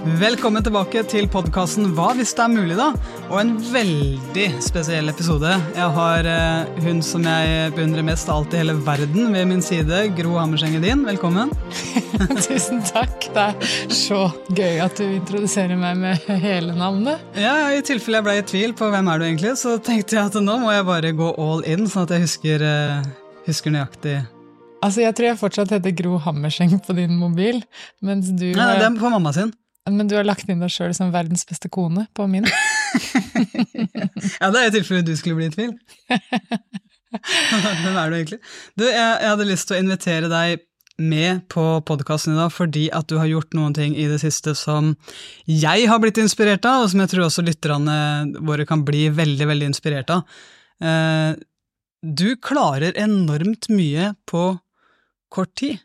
Velkommen tilbake til podkasten Hva hvis det er mulig, da? Og en veldig spesiell episode. Jeg har uh, hun som jeg beundrer mest av alt i hele verden ved min side, Gro Hammerseng Edin. Velkommen. Tusen takk. Det er så gøy at du introduserer meg med hele navnet. Ja, I tilfelle jeg ble i tvil på hvem er du egentlig, så tenkte jeg at nå må jeg bare gå all in, sånn at jeg husker, uh, husker nøyaktig Altså, Jeg tror jeg fortsatt heter Gro Hammerseng på din mobil, mens du Nei, det er på mamma sin. Men du har lagt inn deg sjøl som verdens beste kone på min. ja, det er i tilfelle du skulle bli i tvil. Hvem er du egentlig? Du, jeg, jeg, hadde lyst til å invitere deg med på podkasten i dag fordi at du har gjort noen ting i det siste som jeg har blitt inspirert av, og som jeg tror også lytterne våre kan bli veldig, veldig inspirert av. Eh, du klarer enormt mye på kort tid.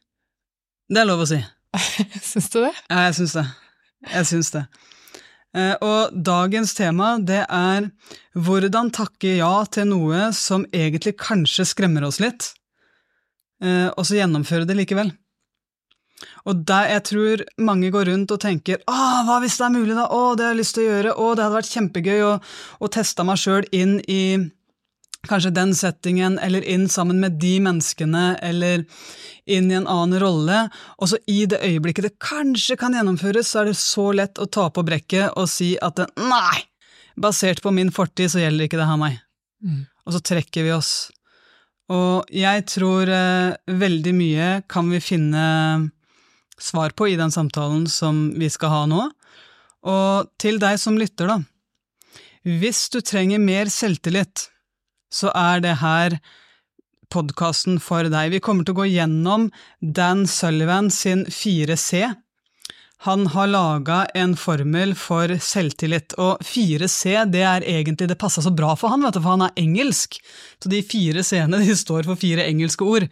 Det er lov å si. syns du det? Ja, jeg syns det. Jeg syns det. Eh, og dagens tema, det er hvordan takke ja til noe som egentlig kanskje skremmer oss litt, eh, og så gjennomføre det likevel. Og der jeg tror mange går rundt og tenker ah, hva hvis det er mulig, da? Å, det har jeg lyst til å gjøre. Å, det hadde vært kjempegøy å, å teste meg sjøl inn i kanskje den settingen, eller inn sammen med de menneskene, eller inn i en annen rolle, og så i det øyeblikket det kanskje kan gjennomføres, så er det så lett å ta på brekket og si at det, nei, basert på min fortid så gjelder ikke det her meg. Mm. Og så trekker vi oss. Og jeg tror eh, veldig mye kan vi finne svar på i den samtalen som vi skal ha nå. Og til deg som lytter, da. Hvis du trenger mer selvtillit, så er det her podkasten for deg. Vi kommer til å gå gjennom Dan Sullivan sin 4C. Han har laga en formel for selvtillit, og 4C det er egentlig det passa så bra for han, vet du, for han er engelsk. Så de fire C-ene de står for fire engelske ord,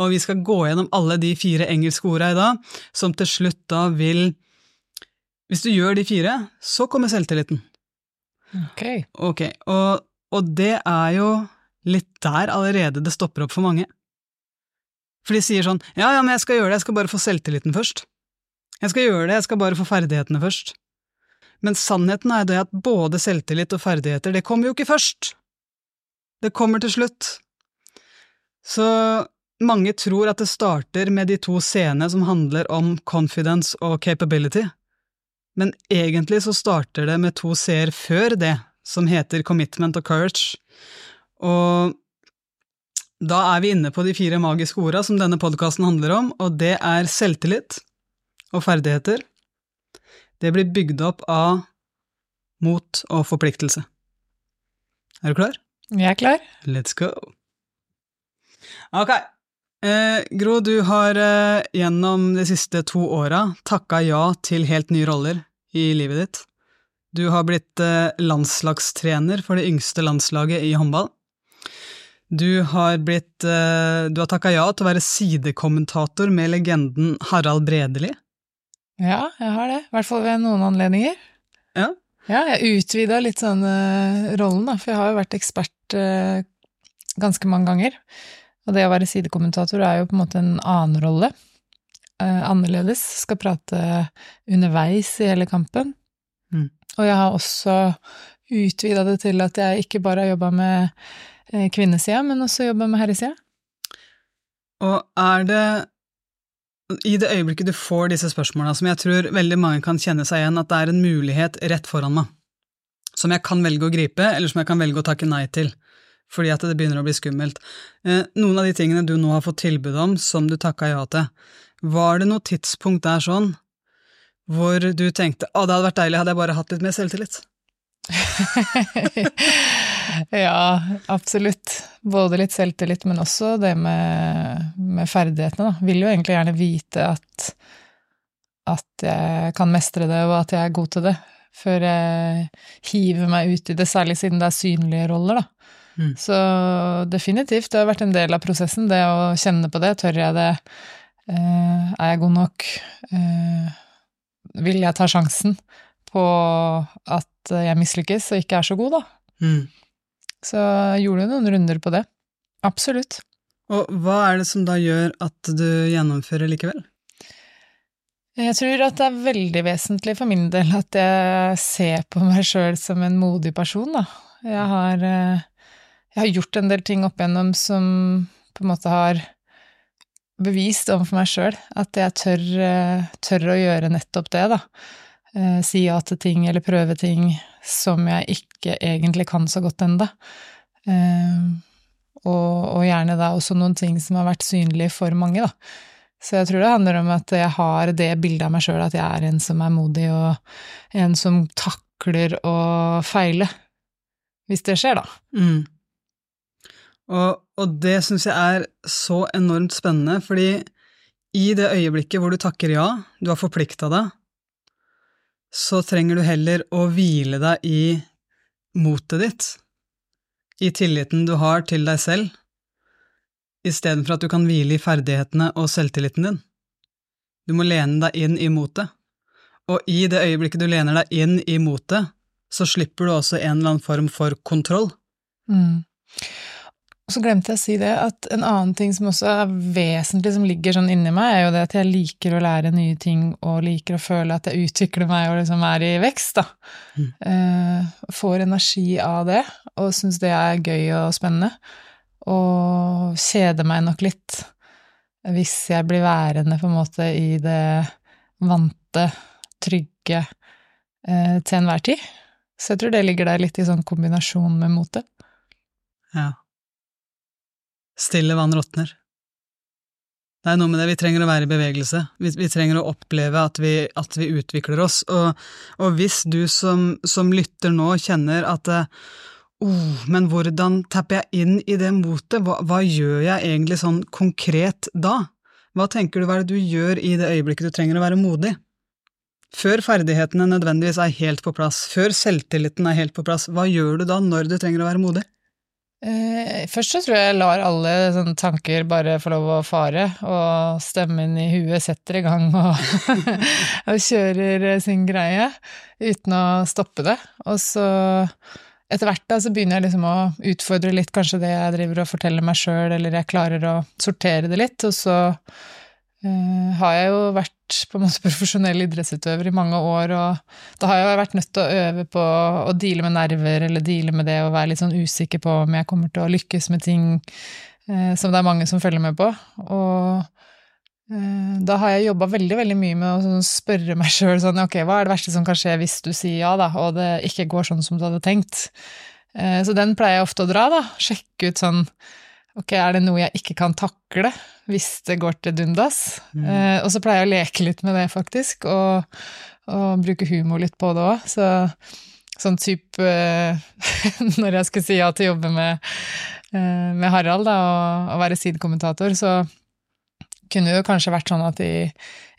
og vi skal gå gjennom alle de fire engelske orda i dag, som til slutt da vil Hvis du gjør de fire, så kommer selvtilliten. Ok. Ok, og og det er jo litt der allerede det stopper opp for mange. For de sier sånn ja, ja, men jeg skal gjøre det, jeg skal bare få selvtilliten først. Jeg skal gjøre det, jeg skal bare få ferdighetene først. Men sannheten er det at både selvtillit og ferdigheter, det kommer jo ikke først. Det kommer til slutt. Så mange tror at det starter med de to scenene som handler om confidence og capability, men egentlig så starter det med to seer før det, som heter Commitment og Courage. Og da er vi inne på de fire magiske orda som denne podkasten handler om, og det er selvtillit og ferdigheter. Det blir bygd opp av mot og forpliktelse. Er du klar? Jeg er klar. Let's go. Ok. Eh, Gro, du har eh, gjennom de siste to åra takka ja til helt nye roller i livet ditt. Du har blitt eh, landslagstrener for det yngste landslaget i håndball. Du har blitt eh, Du har takka ja til å være sidekommentator med legenden Harald Bredeli. Ja, jeg har det. I hvert fall ved noen anledninger. Ja. Ja, jeg utvida litt sånn uh, rollen, da, for jeg har jo vært ekspert ganske mange ganger. Og det å være sidekommentator er jo på en måte en annen rolle. Annerledes. Skal prate underveis i hele kampen. Og jeg har også utvida det til at jeg ikke bare har jobba med eh, kvinnesida, men også jobba med herresida. Og er det i det øyeblikket du får disse spørsmålene, som jeg tror veldig mange kan kjenne seg igjen, at det er en mulighet rett foran meg, som jeg kan velge å gripe, eller som jeg kan velge å takke nei til, fordi at det begynner å bli skummelt. Eh, noen av de tingene du nå har fått tilbud om, som du takka ja til, var det noe tidspunkt der sånn hvor du tenkte å, det hadde vært deilig, hadde jeg bare hatt litt mer selvtillit? ja, absolutt. Både litt selvtillit, men også det med, med ferdighetene, da. Vil jo egentlig gjerne vite at, at jeg kan mestre det, og at jeg er god til det, før jeg hiver meg ut i det, særlig siden det er synlige roller, da. Mm. Så definitivt, det har vært en del av prosessen, det å kjenne på det. Tør jeg det? Eh, er jeg god nok? Eh, vil jeg ta sjansen på at jeg mislykkes og ikke er så god, da. Mm. Så jeg gjorde noen runder på det. Absolutt. Og hva er det som da gjør at du gjennomfører likevel? Jeg tror at det er veldig vesentlig for min del at jeg ser på meg sjøl som en modig person, da. Jeg har, eh, jeg har gjort en del ting opp igjennom som på en måte har bevist overfor meg sjøl at jeg tør, eh, tør, å gjøre nettopp det, da. Eh, si ja til ting eller prøve ting som jeg ikke egentlig kan så godt ennå. Og, og gjerne da også noen ting som har vært synlige for mange, da. Så jeg tror det handler om at jeg har det bildet av meg sjøl, at jeg er en som er modig, og en som takler å feile. Hvis det skjer, da. Mm. Og, og, det syns jeg er så enormt spennende, fordi i det øyeblikket hvor du takker ja, du har forplikta deg, så trenger du heller å hvile deg i motet ditt, i tilliten du har til deg selv, istedenfor at du kan hvile i ferdighetene og selvtilliten din. Du må lene deg inn i motet, og i det øyeblikket du lener deg inn i motet, så slipper du også en eller annen form for kontroll. Mm. Og så glemte jeg å si det, at en annen ting som også er vesentlig, som ligger sånn inni meg, er jo det at jeg liker å lære nye ting, og liker å føle at jeg utvikler meg og liksom er i vekst, da. Mm. Eh, får energi av det, og syns det er gøy og spennende og kjeder meg nok litt hvis jeg blir værende på en måte i det vante, trygge eh, til enhver tid. Så jeg tror det ligger der litt i sånn kombinasjon med motet. Ja. Stille vann råtner. Det er noe med det, vi trenger å være i bevegelse. Vi, vi trenger å oppleve at vi, at vi utvikler oss. Og, og, hvis du som, som lytter nå kjenner at eh, oh, men hvordan tapper jeg inn i det motet, hva, hva, gjør jeg egentlig sånn konkret da? Hva tenker du hva er det du gjør i det øyeblikket du trenger å være modig? Før ferdighetene nødvendigvis er helt på plass, før selvtilliten er helt på plass, hva gjør du da når du trenger å være modig? Eh, først så tror jeg jeg lar alle sånne tanker bare få lov å fare, og stemmen i huet setter i gang og, og kjører sin greie uten å stoppe det. Og så etter hvert da, så begynner jeg liksom å utfordre litt kanskje det jeg driver og forteller meg sjøl, eller jeg klarer å sortere det litt, og så uh, har jeg jo vært på en måte profesjonell idrettsutøver i mange år, og da har jeg vært nødt til å øve på å deale med nerver, eller deale med det å være litt sånn usikker på om jeg kommer til å lykkes med ting eh, som det er mange som følger med på, og Eh, da har jeg jobba veldig veldig mye med å sånn spørre meg sjøl sånn ok, hva er det verste som kan skje hvis du sier ja, da, og det ikke går sånn som du hadde tenkt? Eh, så den pleier jeg ofte å dra, da. Sjekke ut sånn ok, er det noe jeg ikke kan takle hvis det går til dundas? Mm. Eh, og så pleier jeg å leke litt med det, faktisk, og, og bruke humor litt på det òg. Så sånn type Når jeg skulle si ja til å jobbe med, med Harald da, og, og være sidekommentator, så kunne jo kanskje vært sånn at i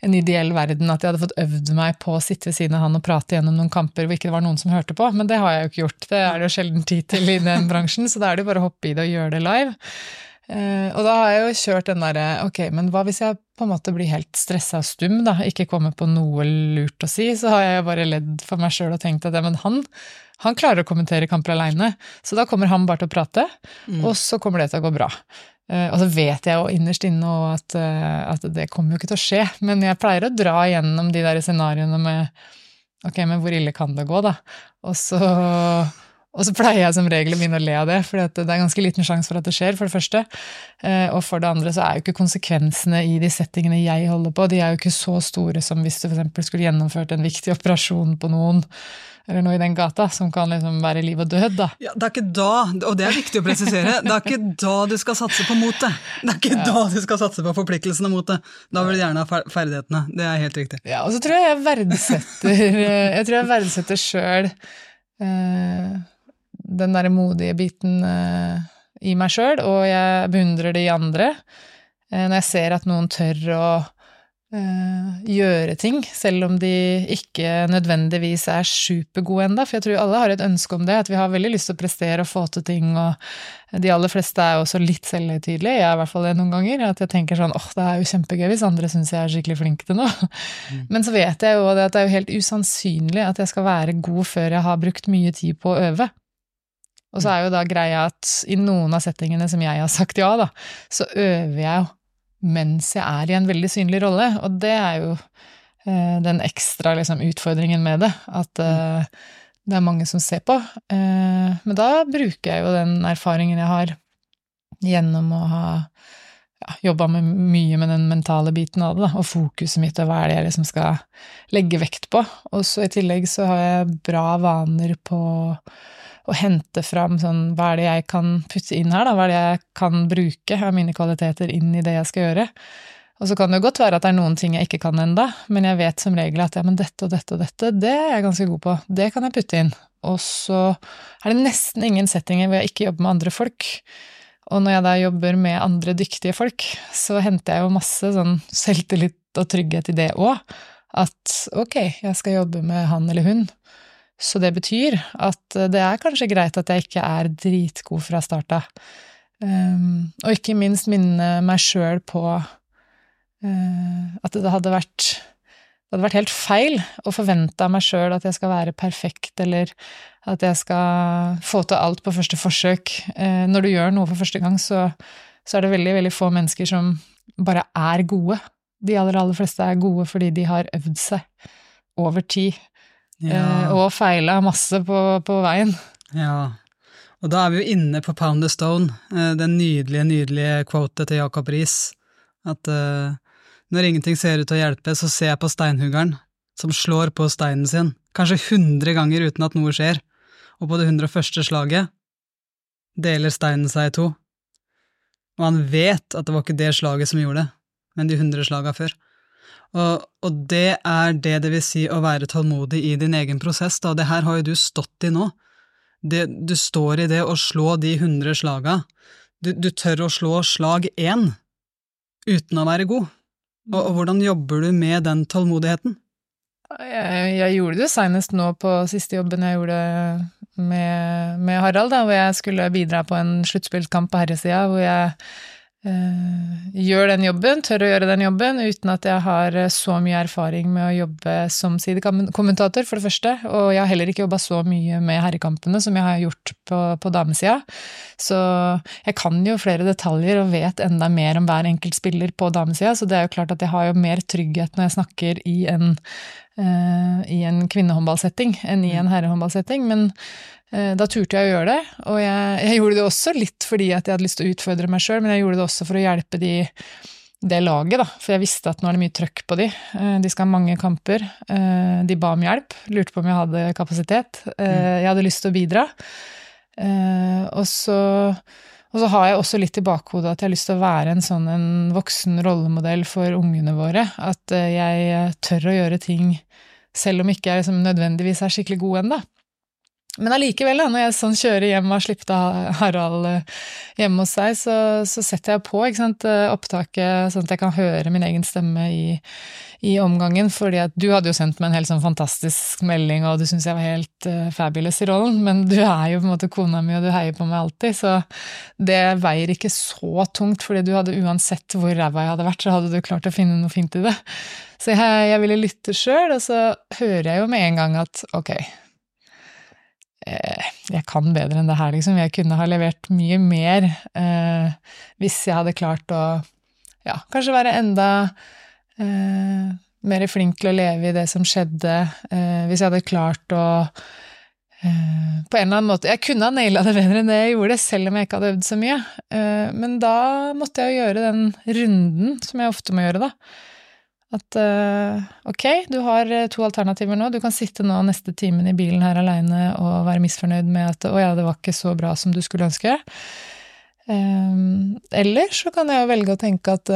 en ideell verden at jeg hadde fått øvd meg på å sitte ved siden av han og prate gjennom noen kamper hvor ikke det var noen som hørte på, men det har jeg jo ikke gjort. Det er det jo sjelden tid til i den bransjen, så da er det jo bare å hoppe i det og gjøre det live. Uh, og da har jeg jo kjørt den derre ok, men hva hvis jeg på en måte blir helt stressa og stum, da, ikke kommer på noe lurt å si, så har jeg jo bare ledd for meg sjøl og tenkt at ja, men han, han klarer å kommentere kamper aleine, så da kommer han bare til å prate, mm. og så kommer det til å gå bra. Uh, og så vet jeg jo innerst inne at, uh, at, det kommer jo ikke til å skje, men jeg pleier å dra gjennom de der scenarioene med ok, men hvor ille kan det gå, da? Og så, og så pleier jeg som regel å begynne å le av det, for det er ganske liten sjanse for at det skjer, for det første. Uh, og for det andre så er jo ikke konsekvensene i de settingene jeg holder på, de er jo ikke så store som hvis du f.eks. skulle gjennomført en viktig operasjon på noen eller noe i den gata, som kan liksom være liv og død, da. Ja, det er ikke da, og det er viktig å presisere, det er ikke da du skal satse på motet. Det er ikke ja. da du skal satse på forpliktelsene mot det. Da vil du gjerne ha ferdighetene. Det er helt riktig. Ja, og så tror jeg jeg verdsetter Jeg tror jeg verdsetter sjøl eh, den derre modige biten eh, i meg sjøl, og jeg beundrer det i andre. Eh, når jeg ser at noen tør å Eh, gjøre ting, selv om de ikke nødvendigvis er supergode enda, For jeg tror alle har et ønske om det, at vi har veldig lyst til å prestere og få til ting. Og de aller fleste er også litt selvhøytidelige, jeg er i hvert fall det noen ganger. At jeg tenker sånn åh, det er jo kjempegøy hvis andre syns jeg er skikkelig flink til noe. Mm. Men så vet jeg jo at det er jo helt usannsynlig at jeg skal være god før jeg har brukt mye tid på å øve. Og så er jo da greia at i noen av settingene som jeg har sagt ja, da, så øver jeg jo mens jeg er i en veldig synlig rolle, og det er jo eh, den ekstra liksom, utfordringen med det. At eh, det er mange som ser på. Eh, men da bruker jeg jo den erfaringen jeg har gjennom å ha ja, jobba mye med den mentale biten av det, da, og fokuset mitt, og hva er det jeg liksom skal legge vekt på. Og så i tillegg så har jeg bra vaner på å hente fram sånn hva er det jeg kan putte inn her, da, hva er det jeg kan bruke av mine kvaliteter inn i det jeg skal gjøre. Og så kan det jo godt være at det er noen ting jeg ikke kan enda, men jeg vet som regel at ja, men dette og dette og dette, det er jeg ganske god på, det kan jeg putte inn. Og så er det nesten ingen settinger hvor jeg ikke jobber med andre folk. Og når jeg da jobber med andre dyktige folk, så henter jeg jo masse sånn selvtillit og trygghet i det òg. At ok, jeg skal jobbe med han eller hun. Så det betyr at det er kanskje greit at jeg ikke er dritgod fra starta. Um, og ikke minst minne meg sjøl på uh, at det hadde vært det hadde vært helt feil å forvente av meg sjøl at jeg skal være perfekt, eller at jeg skal få til alt på første forsøk. Eh, når du gjør noe for første gang, så, så, er det veldig, veldig få mennesker som bare er gode. De aller, aller fleste er gode fordi de har øvd seg over tid. Ja. Eh, og feila masse på, på, veien. Ja. Og da er vi jo inne på Pound the Stone, eh, den nydelige, nydelige quotet til Jacob Riis. At uh, når ingenting ser ut til å hjelpe, så ser jeg på steinhuggeren, som slår på steinen sin, kanskje hundre ganger uten at noe skjer og på det 101. slaget deler steinen seg i to. Og han vet at det var ikke det slaget som gjorde det, men de hundre slaga før. Og, og, det er det det vil si å være tålmodig i din egen prosess, da, det her har jo du stått i nå. Det, du står i det å slå de hundre slaga. Du, du, tør å slå slag én uten å være god. Og, og hvordan jobber du med den tålmodigheten? Jeg, jeg, gjorde det senest nå på siste jobben jeg gjorde med, med Harald, da, hvor jeg skulle bidra på en sluttspillkamp på herresida, hvor jeg gjør den jobben, tør å gjøre den jobben, uten at jeg har så mye erfaring med å jobbe som sidekommentator, for det første, og jeg har heller ikke jobba så mye med herrekampene som jeg har gjort på, på damesida. Så jeg kan jo flere detaljer og vet enda mer om hver enkelt spiller på damesida, så det er jo klart at jeg har jo mer trygghet når jeg snakker i en uh, i en kvinnehåndballsetting enn i en herrehåndballsetting, men eh, da turte jeg å gjøre det, og jeg, jeg, gjorde det også litt fordi at jeg hadde lyst til å utfordre meg sjøl, men jeg gjorde det også for å hjelpe de, det laget, da, for jeg visste at nå er det mye trøkk på de. Eh, de skal ha mange kamper. De ba om hjelp, lurte på om jeg hadde kapasitet. Mm. Jeg hadde lyst til å bidra. Og så og så har jeg også litt i bakhodet at jeg har lyst til å være en sånn en voksen rollemodell for ungene våre. At jeg tør å gjøre ting selv om ikke jeg liksom nødvendigvis er skikkelig god ennå. Men allikevel, når jeg sånn kjører hjem og har sluppet Harald eh, hjemme hos seg, så, så setter jeg på sant, eh, opptaket sånn at jeg kan høre min egen stemme i, i omgangen. fordi du hadde jo sendt meg en helt sånn fantastisk melding, og du syntes jeg var helt uh, fabulous i rollen, men du er jo på en måte kona mi, og du heier på meg alltid, så det veier ikke så tungt, fordi du hadde uansett hvor ræva jeg hadde vært, så hadde du klart å finne noe fint i det. Så jeg, jeg ville lytte sjøl, og så hører jeg jo med en gang at ok, jeg kan bedre enn det her, liksom. Jeg kunne ha levert mye mer eh, hvis jeg hadde klart å ja, kanskje være enda eh, mer flink til å leve i det som skjedde, eh, hvis jeg hadde klart å eh, på en eller annen måte Jeg kunne ha naila det bedre enn det jeg gjorde, selv om jeg ikke hadde øvd så mye. Eh, men da måtte jeg jo gjøre den runden som jeg ofte må gjøre, da at uh, ok, du har eh, to alternativer nå. Du kan sitte nå neste timen i bilen her aleine og være misfornøyd med at å ja, det var ikke så bra som du skulle ønske. Um, eller så kan jeg jo velge å tenke at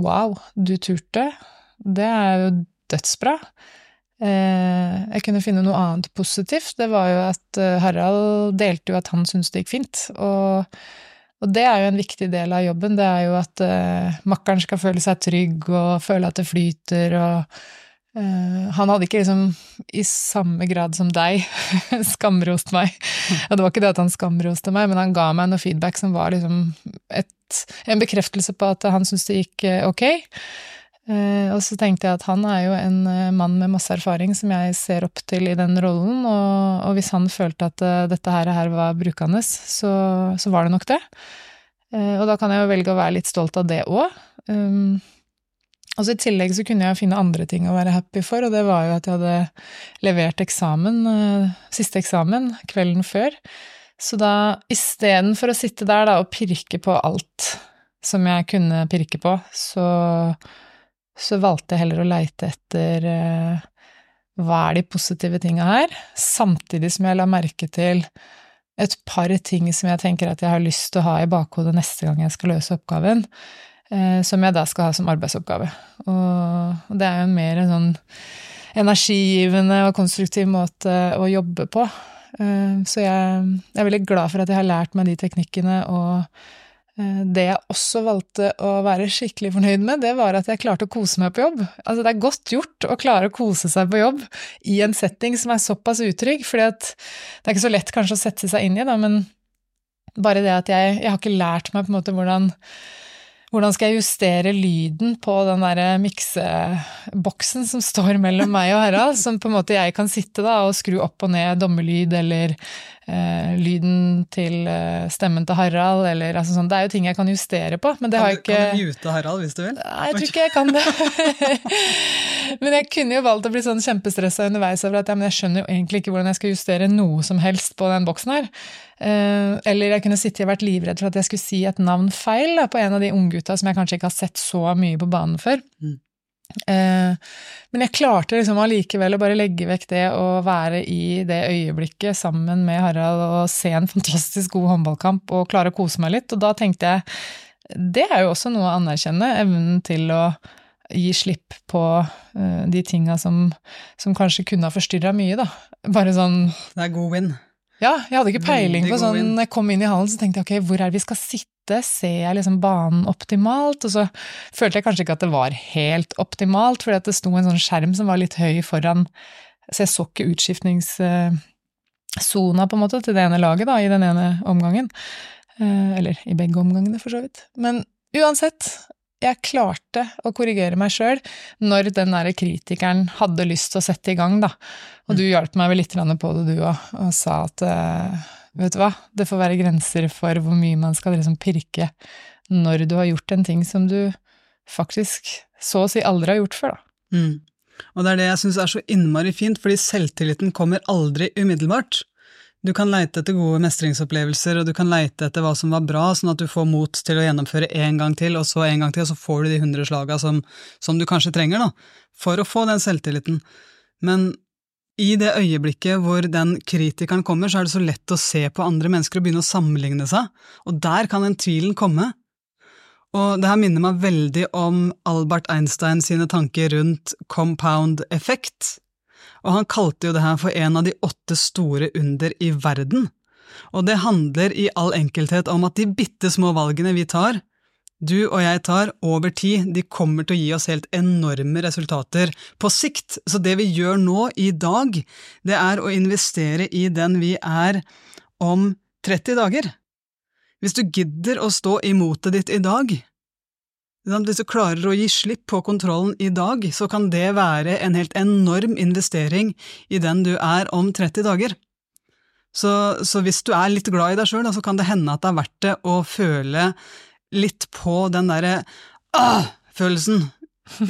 wow, du turte. Det er jo dødsbra. Jeg kunne finne noe annet positivt. Det var jo at Harald delte jo at han syntes det gikk fint. og og det er jo en viktig del av jobben, det er jo at uh, makkeren skal føle seg trygg og føle at det flyter og uh, Han hadde ikke liksom i samme grad som deg skamrost meg. Og det var ikke det at han skamroste meg, men han ga meg noe feedback som var liksom et, en bekreftelse på at han syntes det gikk uh, ok. Eh, og så tenkte jeg at han er jo en eh, mann med masse erfaring som jeg ser opp til i den rollen, og, og hvis han følte at uh, dette her, her var brukende, så, så, var det nok det. Og da kan jeg jo velge å være litt stolt av det òg. Um, Og så I tillegg så kunne jeg finne andre ting å være happy for, og det var jo at jeg hadde levert eksamen, eh, siste eksamen kvelden før. Så da istedenfor å sitte der da, og pirke på alt som jeg kunne pirke på, så, så valgte jeg heller å leite etter eh, hva er de positive tinga her, samtidig som jeg la merke til et par ting som jeg tenker at jeg har lyst til å ha i bakhodet neste gang jeg skal løse oppgaven. Eh, som jeg da skal ha som arbeidsoppgave. Og det er jo en mer en sånn energigivende og konstruktiv måte å jobbe på. Eh, så jeg, jeg er veldig glad for at jeg har lært meg de teknikkene, og det jeg også valgte å være skikkelig fornøyd med, det var at jeg klarte å kose meg på jobb. Altså, det er godt gjort å klare å kose seg på jobb i en setting som er såpass utrygg, for det er ikke så lett kanskje å sette seg inn i, da, men bare det at jeg, jeg har ikke lært meg på en måte hvordan hvordan skal jeg justere lyden på den der mikseboksen som står mellom meg og Harald, som på en måte jeg kan sitte da og skru opp og ned dommelyd eller eh, lyden til eh, stemmen til Harald, eller altså sånn. Det er jo ting jeg kan justere på, men det kan har jeg ikke Kan du mute Harald hvis du vil? Nei, jeg tror ikke jeg kan det. men jeg kunne jo valgt å bli sånn kjempestressa underveis over at ja, men jeg skjønner jo egentlig ikke hvordan jeg skal justere noe som helst på den boksen her. Eh, eller jeg kunne sittet og vært livredd for at jeg skulle si et navn feil da, på en av de unggutta som jeg kanskje ikke har sett så mye på banen før. Mm. Eh, men jeg klarte liksom allikevel å bare legge vekk det og være i det øyeblikket sammen med Harald og se en fantastisk god håndballkamp og klare å kose meg litt. Og da tenkte jeg det er jo også noe å anerkjenne, evnen til å gi slipp på uh, de tinga som, som, kanskje kunne ha forstyrra mye, da. Bare sånn Det er god win. Ja, jeg hadde ikke peiling på sånn jeg kom inn i hallen, så tenkte jeg ok, hvor er det vi skal sitte? Ser jeg liksom banen optimalt? Og så følte jeg kanskje ikke at det var helt optimalt, fordi at det sto en sånn skjerm som var litt høy foran, så jeg så ikke utskiftningssona på en måte til det ene laget da, i den ene omgangen. Eh, eller i begge omgangene, for så vidt. Men uansett, jeg klarte å korrigere meg sjøl når den der kritikeren hadde lyst til å sette i gang, da. Og du hjalp meg vel litt på det, du òg, og sa at eh, vet du hva, det får være grenser for hvor mye man skal liksom pirke når du har gjort en ting som du faktisk så å si aldri har gjort før, da. Mm. Og det er det jeg syns er så innmari fint, fordi selvtilliten kommer aldri umiddelbart. Du kan leite etter gode mestringsopplevelser, og du kan leite etter hva som var bra, sånn at du får mot til å gjennomføre en gang til, og så en gang til, og så får du de hundre slaga som, som, du kanskje trenger, da, for å få den selvtilliten. Men i det øyeblikket hvor den kritikeren kommer, så er det så lett å se på andre mennesker og begynne å sammenligne seg, og der kan den tvilen komme. Og det her minner meg veldig om Albert Einstein sine tanker rundt compound effect, og han kalte jo det her for en av de åtte store under i verden. Og det handler i all enkelthet om at de bitte små valgene vi tar, du og jeg tar over tid, de kommer til å gi oss helt enorme resultater på sikt. Så det vi gjør nå, i dag, det er å investere i den vi er om 30 dager. Hvis du gidder å stå i motet ditt i dag, hvis du klarer å gi slipp på kontrollen i dag, så kan det være en helt enorm investering i den du er om 30 dager. Så, så hvis du er litt glad i deg sjøl, så kan det hende at det er verdt det å føle litt på den derre ah-følelsen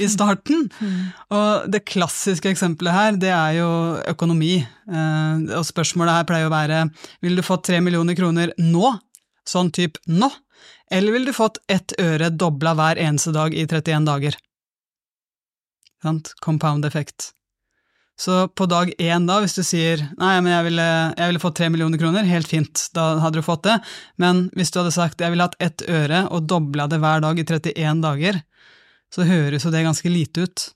i starten. Og det klassiske eksempelet her, det er jo økonomi. Eh, og spørsmålet her pleier å være vil du få tre millioner kroner nå? Sånn type nå? Eller ville du fått ett øre dobla hver eneste dag i 31 dager? Sant? Compound effekt. Så på dag én, da, hvis du sier nei, men jeg ville, jeg ville fått tre millioner kroner, helt fint, da hadde du fått det, men hvis du hadde sagt jeg ville hatt ett øre og dobla det hver dag i 31 dager, så høres jo det ganske lite ut.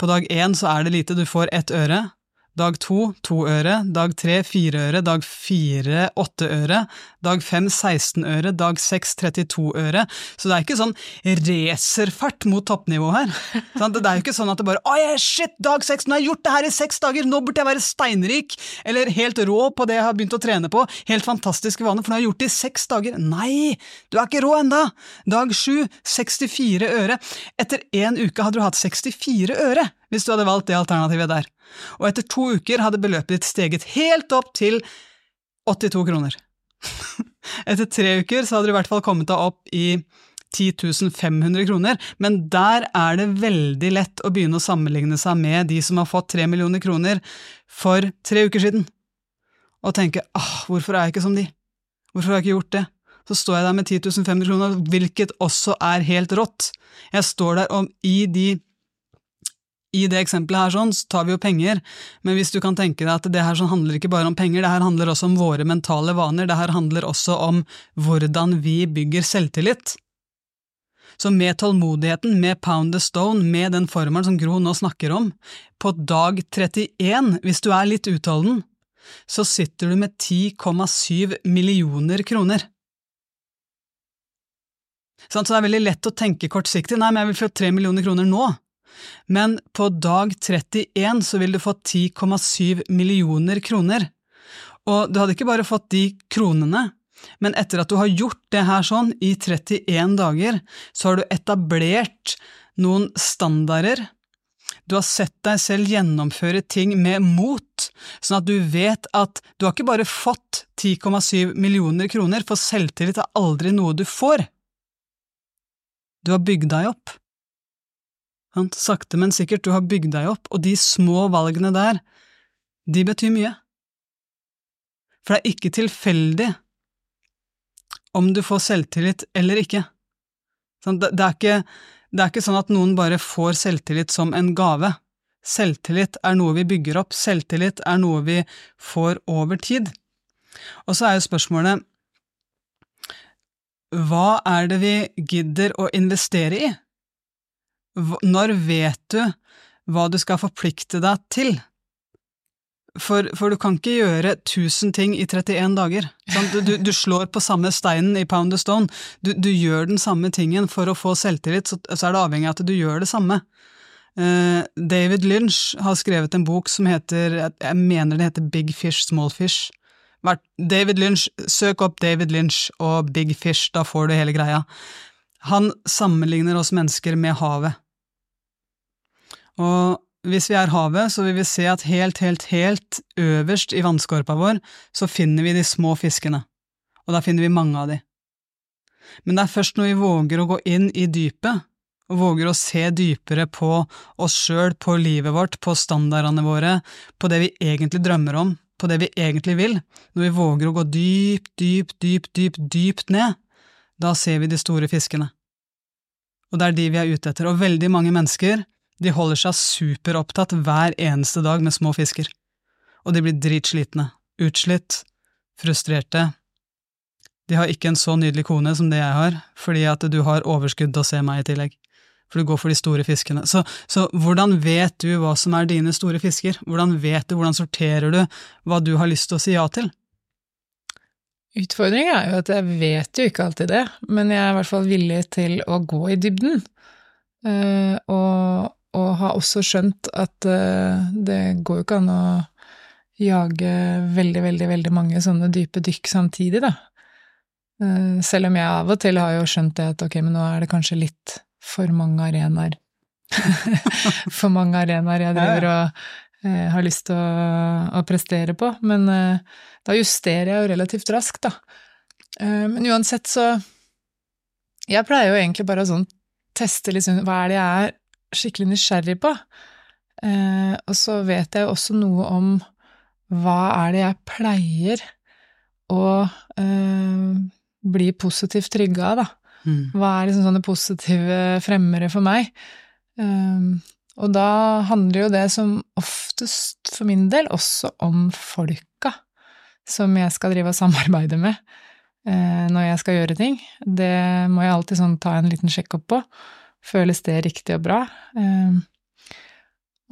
På dag én så er det lite, du får ett øre, Dag to to øre, dag tre fire øre, dag fire åtte øre, dag fem 16 øre, dag seks 32 øre. Så det er ikke sånn racerfart mot toppnivå her. Det er jo ikke sånn at det bare Å, shit, dag seks, nå har jeg gjort det her i seks dager, nå burde jeg være steinrik, eller helt rå på det jeg har begynt å trene på, helt fantastiske vaner, for nå har jeg gjort det i seks dager. Nei, du er ikke rå enda! Dag sju 64 øre. Etter én uke hadde du hatt 64 øre hvis du hadde valgt det alternativet der. Og etter to uker hadde beløpet ditt steget helt opp til 82 kroner. etter tre uker så hadde du i hvert fall kommet deg opp i 10 500 kroner, men der er det veldig lett å begynne å sammenligne seg med de som har fått 3 millioner kroner for tre uker siden, og tenke ah, hvorfor er jeg ikke som de? Hvorfor har jeg ikke gjort det? Så står jeg der med 10 500 kroner, hvilket også er helt rått. Jeg står der om i de i det eksempelet her sånn, så tar vi jo penger, men hvis du kan tenke deg at det her sånn handler ikke bare om penger, det her handler også om våre mentale vaner, det her handler også om hvordan vi bygger selvtillit. Så med tålmodigheten, med pound the stone, med den formelen som Gro nå snakker om, på dag 31, hvis du er litt utholden, så sitter du med 10,7 millioner kroner. Så det er veldig lett å tenke kortsiktig, nei, men jeg vil få 3 millioner kroner nå. Men på dag 31 så vil du få 10,7 millioner kroner. Og du hadde ikke bare fått de kronene, men etter at du har gjort det her sånn i 31 dager, så har du etablert noen standarder. Du har sett deg selv gjennomføre ting med mot, sånn at du vet at du har ikke bare fått 10,7 millioner kroner, for selvtillit er aldri noe du får. Du har bygd deg opp. Sakte, men sikkert, du har bygd deg opp, og de små valgene der, de betyr mye. For det er ikke tilfeldig om du får selvtillit eller ikke. Det er ikke, det er ikke sånn at noen bare får selvtillit som en gave. Selvtillit er noe vi bygger opp, selvtillit er noe vi får over tid. Og så er jo spørsmålet hva er det vi gidder å investere i? Når vet du hva du skal forplikte deg til? For, for, du kan ikke gjøre tusen ting i 31 dager. Du, du, du, slår på samme steinen i Pound of Stone. Du, du, gjør den samme tingen for å få selvtillit, så, så, er det avhengig av at du gjør det samme. Uh, David Lynch har skrevet en bok som heter, jeg mener det heter Big Fish, Small Fish. David Lynch, Søk opp David Lynch og Big Fish, da får du hele greia. Han sammenligner oss mennesker med havet. Og hvis vi er havet, så vil vi se at helt, helt, helt øverst i vannskorpa vår, så finner vi de små fiskene, og da finner vi mange av de. Men det er først når vi våger å gå inn i dypet, og våger å se dypere på oss sjøl, på livet vårt, på standardene våre, på det vi egentlig drømmer om, på det vi egentlig vil, når vi våger å gå dypt, dypt, dypt, dypt, dypt ned, da ser vi de store fiskene. Og det er de vi er ute etter, og veldig mange mennesker de holder seg superopptatt hver eneste dag med små fisker, og de blir dritslitne, utslitt, frustrerte. De har ikke en så nydelig kone som det jeg har, fordi at du har overskudd til å se meg i tillegg, for du går for de store fiskene. Så, så hvordan vet du hva som er dine store fisker? Hvordan vet du, hvordan sorterer du hva du har lyst til å si ja til? Utfordringen er jo at jeg vet jo ikke alltid det, men jeg er i hvert fall villig til å gå i dybden. Uh, og, og, har også skjønt at uh, det går jo ikke an å jage veldig, veldig, veldig mange sånne dype dykk samtidig, da. Uh, selv om jeg av og til har jo skjønt det at ok, men nå er det kanskje litt for mange arenaer. for mange arenaer jeg driver og har lyst til å, å prestere på, men da justerer jeg jo relativt raskt, da. Eh, men uansett så Jeg pleier jo egentlig bare å sånn teste sånn Hva er det jeg er skikkelig nysgjerrig på? Eh, og så vet jeg jo også noe om hva er det jeg pleier å eh, bli positivt trygga av, da. Mm. Hva er liksom sånne positive fremmere for meg? Og da handler jo det som oftest for min del også om folka som jeg skal drive og samarbeide med eh, når jeg skal gjøre ting. Det må jeg alltid sånn ta en liten sjekk-opp på. Føles det riktig og bra? Eh,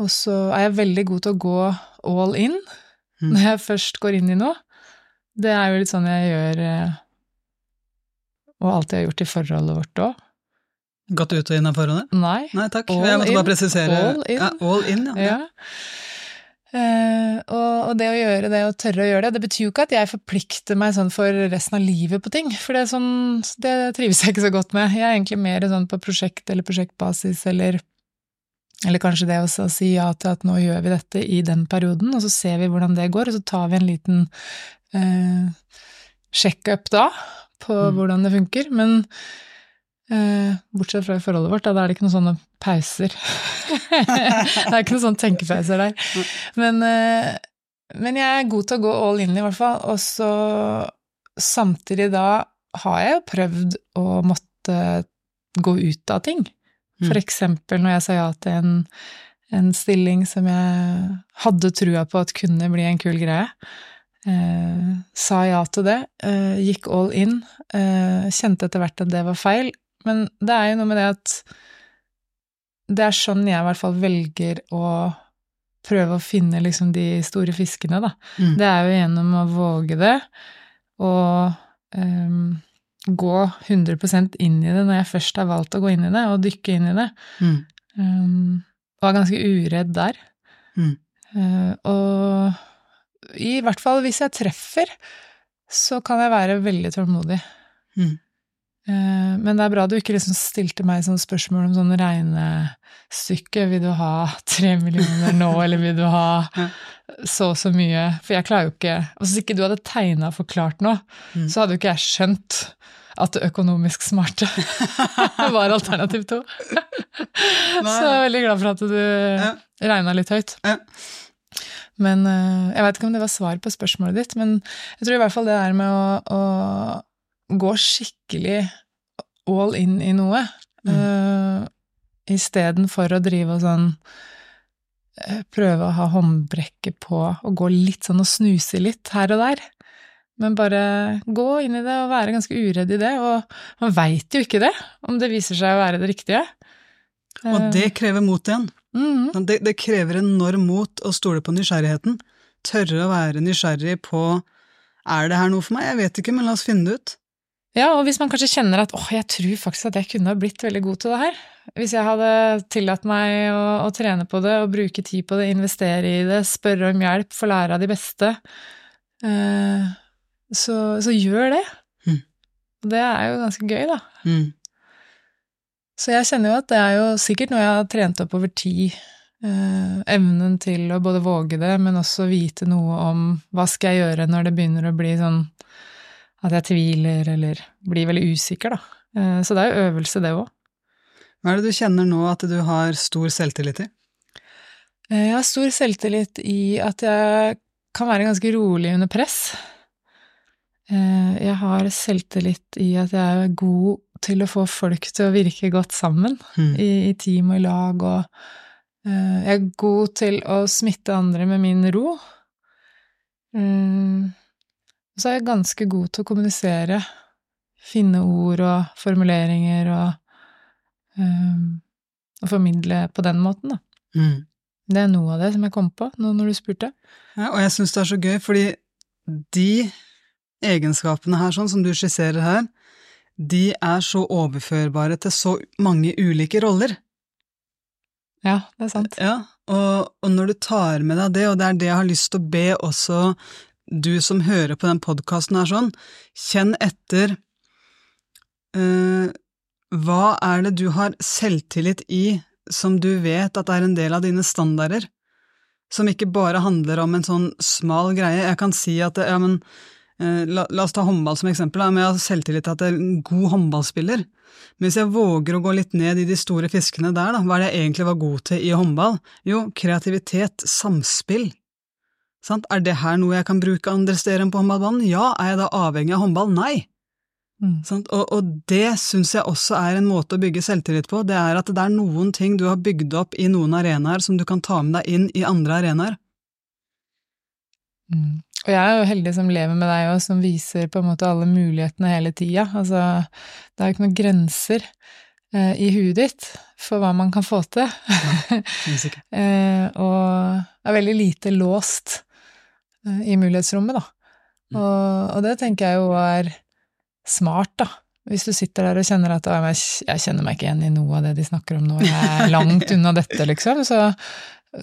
og så er jeg veldig god til å gå all in mm. når jeg først går inn i noe. Det er jo litt sånn jeg gjør eh, og alltid har gjort i forholdet vårt òg. Gått ut og inn av forhåndet? Nei. Nei takk. All jeg måtte bare presisere. All in. Ja, all in ja. ja. Uh, og, og, det å gjøre det, og tørre å gjøre det, det betyr jo ikke at jeg forplikter meg sånn for resten av livet på ting, for det, sånn, det trives jeg ikke så godt med. Jeg er egentlig mer sånn på prosjekt eller prosjektbasis, eller, eller kanskje det å si ja til at nå gjør vi dette i den perioden, og så ser vi hvordan det går, og så tar vi en liten uh, sjekk-up da på mm. hvordan det funker. Men Eh, bortsett fra i forholdet vårt, da, da er det ikke noen sånne pauser. det er ikke noen sånne tenkepauser der. Men, eh, men jeg er god til å gå all in, i hvert fall. Og så samtidig da har jeg jo prøvd å måtte gå ut av ting. For Mm. eksempel når jeg sa ja til en, en stilling som jeg hadde trua på at kunne bli en kul greie. Eh, sa ja til det, eh, gikk all in. Eh, kjente etter hvert at det var feil. Men det er jo noe med det at det er sånn jeg i hvert fall velger å prøve å finne liksom de store fiskene, da. Mm. Det er jo gjennom å våge det, og um, gå 100% inn i det når jeg først har valgt å gå inn i det, og dykke inn i det. Mm. Um, er ganske uredd der. Mm. Uh, og i hvert fall hvis jeg treffer, så kan jeg være veldig tålmodig. Mm. Eh, men det er bra du ikke liksom stilte meg sånn spørsmål om sånn regnestykke. Vil du ha tre millioner nå, eller vil du ha så og så mye? For jeg klarer jo ikke Og Hvis ikke du hadde tegna og forklart noe, Mm. så hadde jo ikke jeg skjønt at det økonomisk smarte var alternativ to. Så jeg er veldig glad for at du Ja. regna litt høyt. Ja. Men eh, Jeg vet ikke om det var svar på spørsmålet ditt, men jeg tror i hvert fall det der med å, å gå skikkelig all in i noe, Mm. uh, istedenfor å drive og sånn eh, Prøve å ha håndbrekket på og gå litt sånn og snuse litt her og der. Men bare gå inn i det og være ganske uredd i det. Og man veit jo ikke det, om det viser seg å være det riktige. Og det krever mot igjen. Mhm. Det, det krever enorm mot å stole på nysgjerrigheten. Tørre å være nysgjerrig på er det her noe for meg? Jeg vet ikke, men la oss finne det ut. Ja, og hvis man kanskje kjenner at åh, jeg tror faktisk at jeg kunne ha blitt veldig god til det her. Hvis jeg hadde tillatt meg å, å trene på det og bruke tid på det, investere i det, spørre om hjelp, få lære av de beste, eh, så, så gjør det. Mm. Det er jo ganske gøy, da. Mm. Så jeg kjenner jo at det er jo sikkert noe jeg har trent opp over tid. Eh, evnen til å både våge det, men også vite noe om hva skal jeg gjøre når det begynner å bli sånn at jeg tviler eller blir veldig usikker, da. Eh, så det er jo øvelse, det òg. Hva er det du kjenner nå at du har stor selvtillit i? Eh, Jeg har stor selvtillit i at jeg kan være ganske rolig under press. Eh, Jeg har selvtillit i at jeg er god til å få folk til å virke godt sammen. Mm. i, i team og i lag, og jeg er god til å smitte andre med min ro. Mm. Og så er jeg ganske god til å kommunisere, finne ord og formuleringer og, um, og formidle på den måten, da. Mm. Det er noe av det som jeg kom på nå når du spurte. Ja, og jeg syns det er så gøy, fordi de egenskapene her, sånn som du skisserer her, de er så overførbare til så mange ulike roller. Ja, det er sant. Ja, og, og når du tar med deg det, og det er det jeg har lyst til å be også du som hører på den podkasten her sånn, kjenn etter eh, Hva er det du har selvtillit i som du vet at er en del av dine standarder? Som ikke bare handler om en sånn smal greie. Jeg kan si at ja, men eh, la, la oss ta håndball som eksempel. men Jeg har selvtillit til at jeg er en god håndballspiller. Men hvis jeg våger å gå litt ned i de store fiskene der, da, hva er det jeg egentlig var god til i håndball? Jo, kreativitet, samspill. Sant? Er det her noe jeg kan bruke andre steder enn på håndballbanen? Ja. Er jeg da avhengig av håndball? Nei. Mm. Og, og det syns jeg også er en måte å bygge selvtillit på. Det er at det er noen ting du har bygd opp i noen arenaer som du kan ta med deg inn i andre arenaer. Mm. Og jeg er jo heldig som lever med deg òg, som viser på en måte alle mulighetene hele tida. Altså, det er jo ikke noen grenser eh, i huet ditt for hva man kan få til. Ja, eh, og er veldig lite låst i mulighetsrommet, da. Mm. Og, og det tenker jeg jo er smart, da. Hvis du sitter der og kjenner at jeg kjenner meg ikke igjen i noe av det de snakker om nå, jeg er langt unna dette, liksom, så,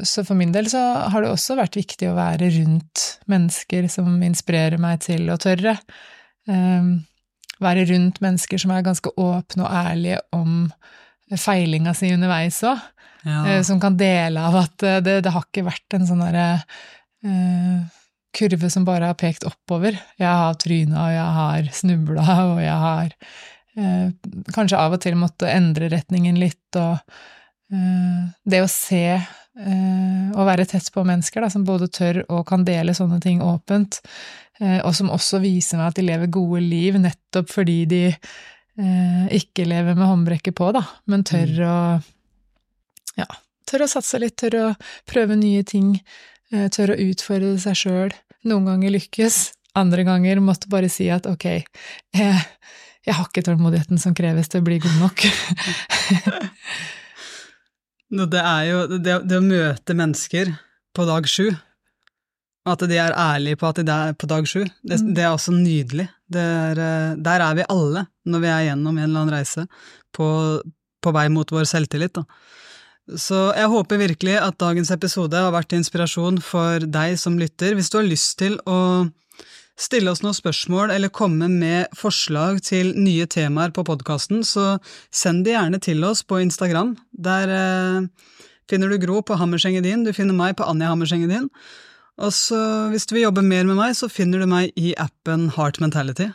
så for min del så har det også vært viktig å være rundt mennesker som inspirerer meg til å tørre. Um, være rundt mennesker som er ganske åpne og ærlige om feilinga si underveis òg. Ja. Eh, som kan dele av at eh, det, det har ikke vært en sånn derre eh, kurve som bare har pekt oppover. Jeg har tryna, og jeg har snubla, og jeg har eh, kanskje av og til måtte endre retningen litt, og eh, det å se eh, og være tett på mennesker da, som både tør og kan dele sånne ting åpent, eh, og som også viser meg at de lever gode liv nettopp fordi de eh, ikke lever med håndbrekket på, da, men tør Mm. å ja, tør å satse litt, tør å prøve nye ting, eh, tør å utfordre seg sjøl. Noen ganger lykkes, andre ganger måtte bare si at ok, jeg, jeg har ikke tålmodigheten som kreves til å bli god nok. Det er jo det, det å møte mennesker på dag sju, at de er ærlige på at de er på dag sju, det, Mm. det er også nydelig. Det er, eh, der er vi alle når vi er gjennom en eller annen reise på, på vei mot vår selvtillit. Da. Så jeg håper virkelig at dagens episode har vært inspirasjon for deg som lytter. Hvis du har lyst til å stille oss noen spørsmål eller komme med forslag til nye temaer på podkasten, så send de gjerne til oss på Instagram. Der eh, finner du Gro på Hammersengedin, du finner meg på Anja Hammersengedin. Og så hvis du vil jobbe mer med meg, så finner du meg i appen Heart Mentality.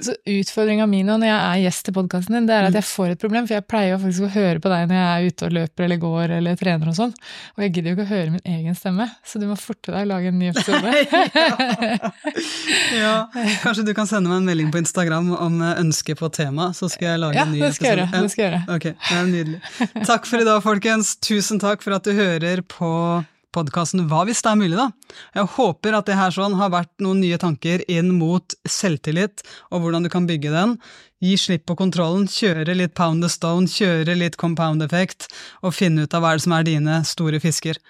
Så Utfordringa mi når jeg er gjest i podkasten din, det er at jeg får et problem, for jeg pleier jo faktisk å høre på deg når jeg er ute og løper eller går eller trener og sånn, og jeg gidder jo ikke å høre min egen stemme, så du må forte deg å lage en ny episode. ja, kanskje du kan sende meg en melding på Instagram om eh, ønske på tema, så skal jeg lage ja, en ny episode. Ja. Det skal jeg gjøre. Ok, det er nydelig. Takk for i dag, folkens. Tusen takk for at du hører på podkasten Hva hvis det er mulig, da? Jeg håper at det her sånn har vært noen nye tanker inn mot selvtillit, og hvordan du kan bygge den. Gi slipp på kontrollen, kjøre litt pound the stone, kjøre litt compound effect, og finne ut av hva er det som er dine store fisker.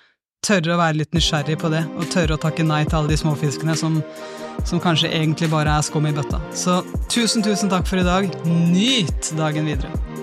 Tørre å være litt nysgjerrig på det, og tørre å takke nei til alle de små fiskene som, som kanskje egentlig bare er skum i bøtta. Så tusen, tusen takk for i dag. Nyt dagen videre.